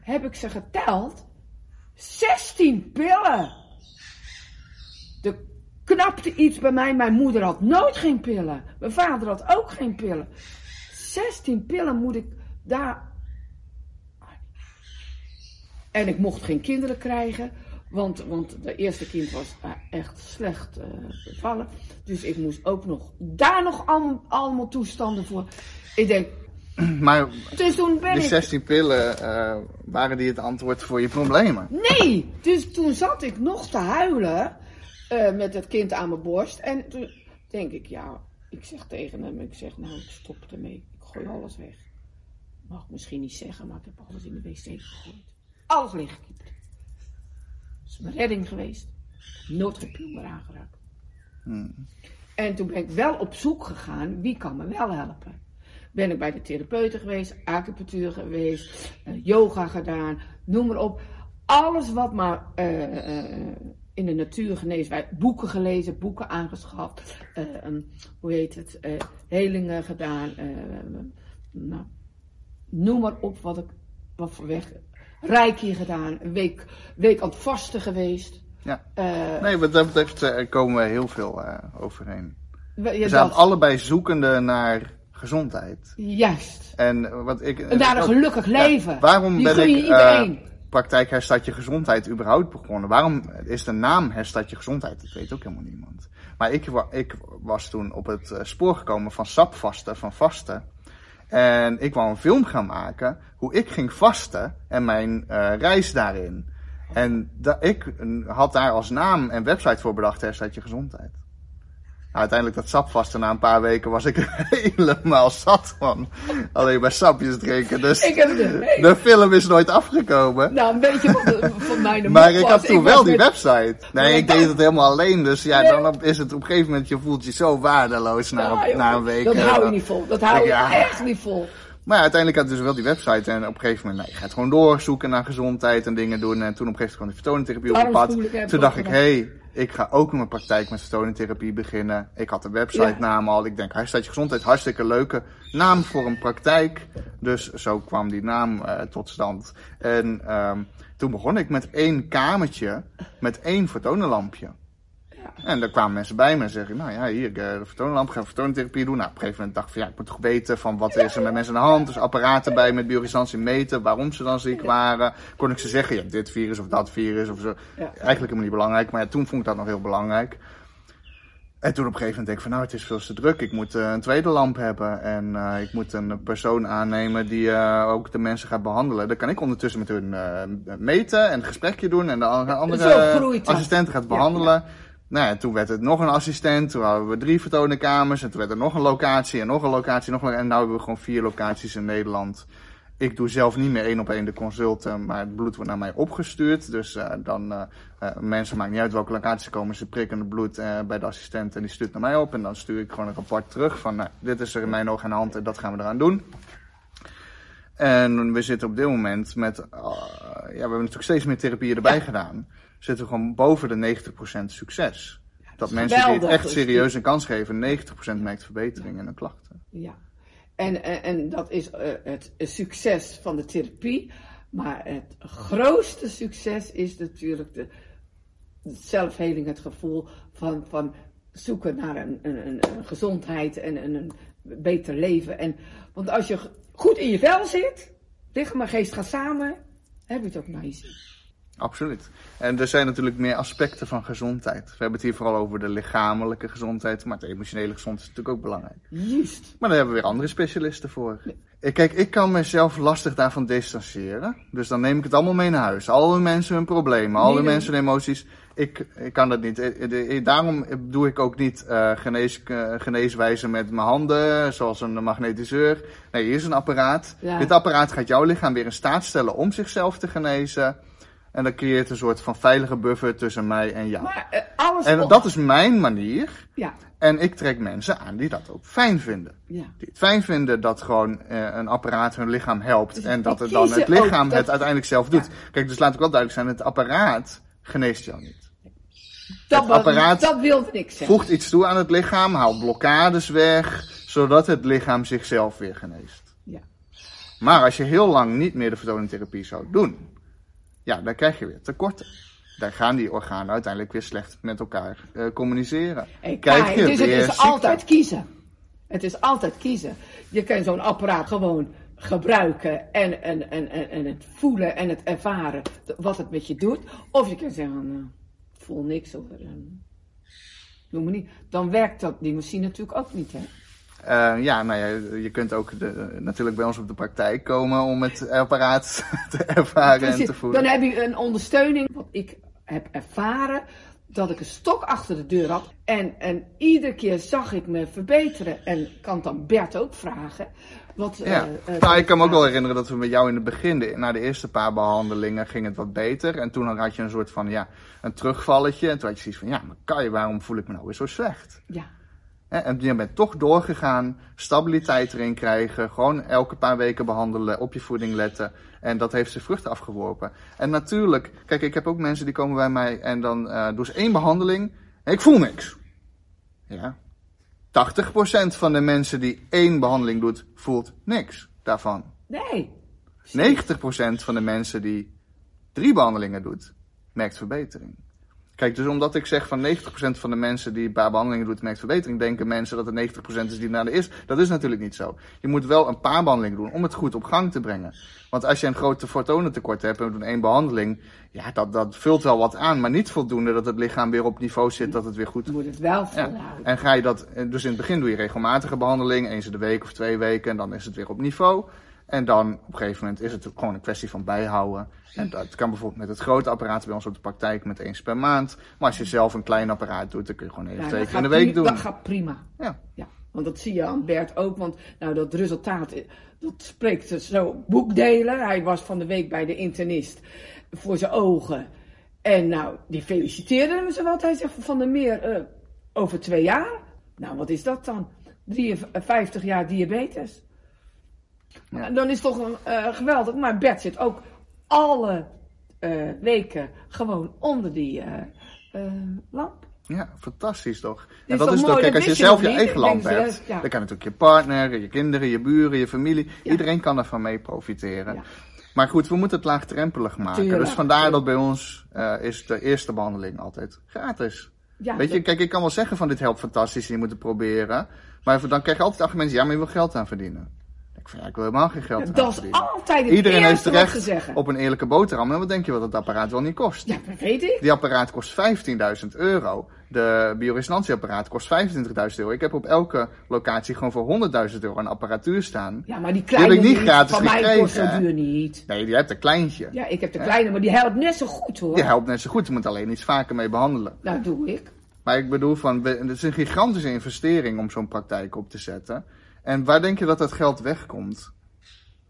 Heb ik ze geteld? 16 pillen. Er knapte iets bij mij. Mijn moeder had nooit geen pillen. Mijn vader had ook geen pillen. 16 pillen moet ik daar en ik mocht geen kinderen krijgen, want, want de eerste kind was echt slecht eh, bevallen. Dus ik moest ook nog daar nog allemaal, allemaal toestanden voor. Ik denk, (clears throat) Maar dus toen ben die ik... 16 pillen, eh, waren die het antwoord voor je problemen? Nee! Dus toen zat ik nog te huilen eh, met het kind aan mijn borst. En toen denk ik, ja, ik zeg tegen hem, ik zeg, nou, ik stop ermee. Ik gooi alles weg. Mag ik misschien niet zeggen, maar ik heb alles in de wc gegooid. Alles leeggekiept. Is mijn redding geweest. Nooit geen meer aangeraakt. En toen ben ik wel op zoek gegaan, wie kan me wel helpen? Ben ik bij de therapeuten geweest, acupunctuur geweest, eh, yoga gedaan, noem maar op. Alles wat maar eh, eh, in de natuur geneest. Wij boeken gelezen, boeken aangeschaft. um, hoe heet het? helingen gedaan. nou, noem maar op wat ik wat voor weg. Reiki gedaan, een week, week aan het vasten geweest. Ja. Eh, Nee, wat dat betreft eh, komen we heel veel eh, overheen. we- ja, We zijn dat- allebei zoekende naar gezondheid. Juist. En wat ik. En daar een gelukkig Ja, leven. waarom Die ben ik iedereen. praktijk Herstad je Gezondheid überhaupt begonnen? Waarom is de naam Herstad je Gezondheid? Dat weet ook helemaal niemand. Maar ik, ik was toen op het spoor gekomen van sapvasten, van vasten. En ik wou een film gaan maken hoe ik ging vasten en mijn eh, reis daarin. En ik had daar als naam en website voor bedacht, Herstad je Gezondheid. Nou, uiteindelijk dat sapvasten na een paar weken was ik er (laughs) helemaal zat van. Alleen bij sapjes drinken. Dus Ik heb de, (laughs) de film is nooit afgekomen. Nou, een beetje van, de, van mijn (laughs) Maar ik was, had toen wel die met- website. Nee, ik deed het helemaal alleen. Dus ja, dan op- is het op een gegeven moment, je voelt je zo waardeloos na, joh, na een week. Dat hou je niet vol. Dat hou je Ja. echt niet vol. Maar ja, uiteindelijk had ik dus wel die website. En op een gegeven moment, nee, je gaat gewoon doorzoeken naar gezondheid en dingen doen. En toen op een gegeven moment kwam die vertoningtherapie op het pad. Toen ik dacht ik, hé, hey, ik ga ook mijn praktijk met vertoningtherapie beginnen. Ik had de website naam al. Ik denk, Hartstikke Gezondheid, hartstikke leuke naam voor een praktijk. Dus zo kwam die naam eh, tot stand. En ehm, toen begon ik met één kamertje met één fotonenlampje. En daar kwamen mensen bij me en zeggen, nou ja, hier, ik, eh, de vertoonlamp, ga vertoontherapie doen. Nou, op een gegeven moment dacht ik van, ja, ik moet toch weten van wat is er met mensen aan de hand. Dus apparaten bij met bioresonantie meten, waarom ze dan ziek waren. Kon ik ze zeggen, hebt dit virus of dat virus of zo. Ja. Eigenlijk helemaal niet belangrijk, maar ja, toen vond ik dat nog heel belangrijk. En toen op een gegeven moment denk ik van, nou, het is veel te druk. Ik moet eh, een tweede lamp hebben en eh, ik moet een persoon aannemen die ook de mensen gaat behandelen. Dan kan ik ondertussen met hun meten en een gesprekje doen en de andere assistenten gaat behandelen. Nou ja, toen werd het nog een assistent, toen hadden we drie vertonenkamers en toen werd er nog een locatie en nog een locatie, nog een, en nu hebben we gewoon vier locaties in Nederland. Ik doe zelf niet meer één op één de consulten, maar het bloed wordt naar mij opgestuurd. Dus eh, dan, eh eh, mensen, maakt niet uit welke locatie ze komen, ze prikken het bloed bij de assistent en die stuurt naar mij op. En dan stuur ik gewoon een rapport terug van, nou, dit is er in mijn oog aan de hand en dat gaan we eraan doen. En we zitten op dit moment met, ja, we hebben natuurlijk steeds meer therapieën erbij gedaan. Zitten we gewoon boven de 90% succes. dat mensen die het echt serieus een kans geven, 90% merkt verbetering in hun klachten. Ja. En, en, en dat is eh, het succes van de therapie. Maar het grootste succes is natuurlijk de, zelfheling, het gevoel van, van zoeken naar een, een, gezondheid en een, een beter leven. En, want als je goed in je vel zit, lichaam en geest gaan samen, heb je het ook zin. Absoluut. En er zijn natuurlijk meer aspecten van gezondheid. We hebben het hier vooral over de lichamelijke gezondheid, maar de emotionele gezondheid is natuurlijk ook belangrijk. Juist. Maar daar hebben we weer andere specialisten voor. Kijk, ik kan mezelf lastig daarvan distancieren. Dus dan neem ik het allemaal mee naar huis. Alle mensen hun problemen, alle Nee, nee. mensen hun emoties. Ik, ik kan dat niet. Eh, de- eh, Daarom doe ik ook niet eh genees, eh, geneeswijzen met mijn handen, zoals een magnetiseur. Nee, hier is een apparaat. Ja. Dit apparaat gaat jouw lichaam weer in staat stellen om zichzelf te genezen. En dat creëert een soort van veilige buffer tussen mij en jou. Maar eh, alles... En dat is mijn manier. Ja, En ik trek mensen aan die dat ook fijn vinden ja. die het fijn vinden dat gewoon eh, een apparaat hun lichaam helpt. Dus en dat het dan het lichaam dat- het uiteindelijk zelf doet. Kijk, dus laat ik wel duidelijk zijn, het apparaat geneest jou niet. Dat, Het apparaat dat wilde ik zeggen. Voegt iets toe aan het lichaam, haalt blokkades weg, zodat het lichaam zichzelf weer geneest. Ja. Maar als je heel lang niet meer de vertoningtherapie zou doen, ja, dan krijg je weer tekorten. Dan gaan die organen uiteindelijk weer slecht met elkaar eh, communiceren. Hey, Krijg je dus het weer is ziekte. altijd kiezen. Het is altijd kiezen. Je kan zo'n apparaat gewoon gebruiken en, en, en, en, en het voelen en het ervaren wat het met je doet. Of je kan zeggen, nou, voel niks of eh, noem maar niet. Dan werkt dat, die machine natuurlijk ook niet, hè? Eh, ja, nou ja, je kunt ook de, natuurlijk bij ons op de praktijk komen om het apparaat (laughs) te ervaren en te Dan voelen. heb je een ondersteuning. Wat ik heb ervaren, dat ik een stok achter de deur had. En, en iedere keer zag ik me verbeteren. En kan dan Bert ook vragen. Wat, Ja. eh, eh, nou, ik kan me ook wel herinneren dat we met jou in het begin, na de eerste paar behandelingen, ging het wat beter. En toen had je een soort van, ja, een terugvalletje. En toen had je zoiets van, ja, maar Kai, waarom voel ik me nou weer zo slecht? Ja, En je bent toch doorgegaan, stabiliteit erin krijgen, gewoon elke paar weken behandelen, op je voeding letten. En dat heeft zijn vruchten afgeworpen. En natuurlijk, kijk, ik heb ook mensen die komen bij mij en dan eh doen ze één behandeling en ik voel niks. Ja. 80% van de mensen die één behandeling doet, voelt niks daarvan. nee. 90% van de mensen die drie behandelingen doet, merkt verbetering. Kijk, dus omdat ik zeg van 90% van de mensen die een paar behandelingen doet, merkt verbetering, denken mensen dat het 90% is die naar de is. Dat is natuurlijk niet zo. Je moet wel een paar behandelingen doen om het goed op gang te brengen. Want als je een grote fotonentekort hebt en we doen één behandeling, ja, dat, dat vult wel wat aan, maar niet voldoende dat het lichaam weer op niveau zit, dat het weer goed Je moet het wel ja. volhouden. En ga je dat, dus in het begin doe je regelmatige behandeling, eens in de week of twee weken, en dan is het weer op niveau. En dan op een gegeven moment is het gewoon een kwestie van bijhouden. En dat kan bijvoorbeeld met het grote apparaat bij ons op de praktijk met eens per maand. Maar als je zelf een klein apparaat doet, dan kun je gewoon even Ja, twee keer in de week doen. Dat gaat prima. Ja. Ja, want dat zie je aan Bert ook. Want nou, dat resultaat, eh, dat spreekt zo boekdelen. Hij was van de week bij de internist voor zijn ogen. En nou, die feliciteerde hem zo wat. Hij zegt van der Meer, eh, over twee jaar. Nou, wat is dat dan? 53 jaar diabetes. Dan is het toch een, eh, geweldig. Maar Bert zit ook alle eh, weken gewoon onder die eh, lamp. Ja, fantastisch toch? is En dat toch is mooi, toch, kijk, als je zelf je niet. eigen lamp hebt, ja. dan kan natuurlijk je partner, je kinderen, je buren, je familie, iedereen kan ervan mee profiteren. Ja. Maar goed, we moeten het laagdrempelig maken. Tuurlijk, dus vandaar dat bij ons is de eerste behandeling altijd gratis. Weet je, kijk, ik kan wel zeggen van dit helpt fantastisch en je moet het proberen. Maar dan krijg je altijd argumenten, ja, maar je wil geld aan verdienen. Ik vind, ja, ik wil helemaal geen geld dat is altijd het Iedereen heeft recht ze zeggen. op een eerlijke boterham. En wat denk je wat het apparaat wel niet kost? Ja, dat weet ik. Die apparaat kost 15.000 euro. De bioresonantieapparaat kost 25.000 euro. Ik heb op elke locatie gewoon voor 100.000 euro een apparatuur staan. Ja, maar die kleine heb ik niet gratis van mij gekregen, kost zo duur niet. Nee, die hebt een kleintje. Ja, ik heb de kleine, maar die helpt net zo goed hoor. Die helpt net zo goed. Je moet alleen iets vaker mee behandelen. Nou, doe ik. Maar ik bedoel, van, het is een gigantische investering om zo'n praktijk op te zetten. En waar denk je dat dat geld wegkomt?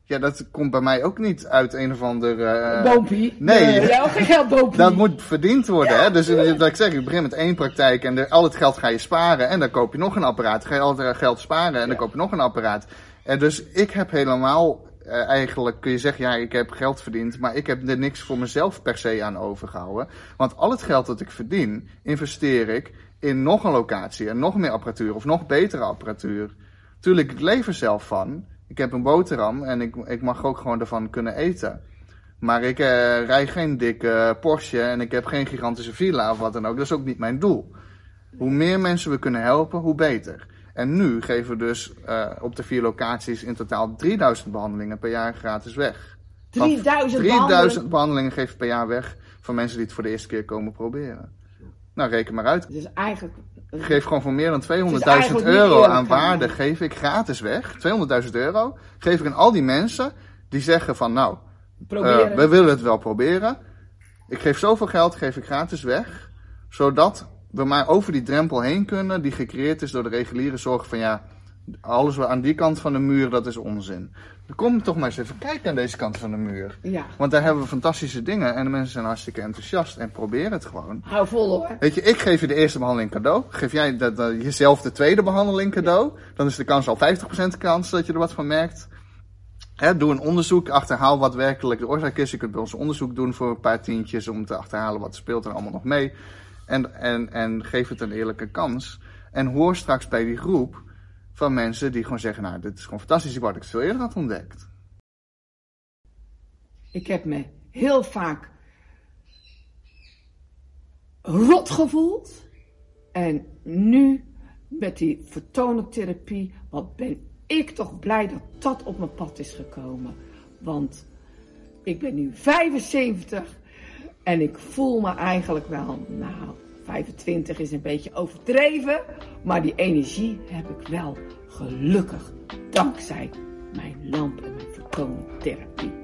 Ja, dat komt bij mij ook niet uit een of ander... eh, Boompie. nee. Ja, geen (laughs) geld boompie. Dat moet verdiend worden, hè? Dus eh, dat ik zeg, ik begin met één praktijk en de, al het geld ga je sparen. En dan koop je nog een apparaat. Ga je al het geld sparen en dan koop je nog een apparaat. En dus ik heb helemaal, eh, eigenlijk kun je zeggen, ja, ik heb geld verdiend. Maar ik heb er niks voor mezelf per se aan overgehouden. Want al het geld dat ik verdien, investeer ik in nog een locatie en nog meer apparatuur of nog betere apparatuur. Tuurlijk, ik leef er zelf van. Ik heb een boterham en ik, ik mag ook gewoon ervan kunnen eten. Maar ik eh rij geen dikke Porsche en ik heb geen gigantische villa of wat dan ook. Dat is ook niet mijn doel. Hoe meer mensen we kunnen helpen, hoe beter. En nu geven we dus eh, op de vier locaties in totaal 3000 behandelingen per jaar gratis weg. Van 3000 3000 behandelingen geef ik per jaar weg van mensen die het voor de eerste keer komen proberen. Nou, reken maar uit. Dus eigenlijk... Ik geef gewoon voor meer dan 200.000 eigenlijk niet euro aan waarde, geef ik gratis weg. 200.000 euro geef ik aan al die mensen die zeggen van nou, eh, we willen het wel proberen. Ik geef zoveel geld, geef ik gratis weg. Zodat we maar over die drempel heen kunnen die gecreëerd is door de reguliere zorg van ja, alles wat aan die kant van de muur, dat is onzin. Kom toch maar eens even kijken aan deze kant van de muur. Ja, Want daar hebben we fantastische dingen en de mensen zijn hartstikke enthousiast en proberen het gewoon. hou vol hoor. Weet je, ik geef je de eerste behandeling cadeau. Geef jij jezelf de tweede behandeling cadeau. Dan is de kans al 50% kans dat je er wat van merkt. Doe een onderzoek, achterhaal wat werkelijk de oorzaak is. Je kunt bij ons onderzoek doen voor een paar tientjes om te achterhalen wat speelt er allemaal nog mee. En, en, en geef het een eerlijke kans. En hoor straks bij die groep van mensen die gewoon zeggen, nou, dit is gewoon fantastisch, wat ik veel eerder had ontdekt. Ik heb me heel vaak rot gevoeld. En nu met die vertonentherapie, wat ben ik toch blij dat dat op mijn pad is gekomen. Want ik ben nu 75 en ik voel me eigenlijk wel, nou, 25 is een beetje overdreven, maar die energie heb ik wel gelukkig dankzij mijn lamp en mijn therapie.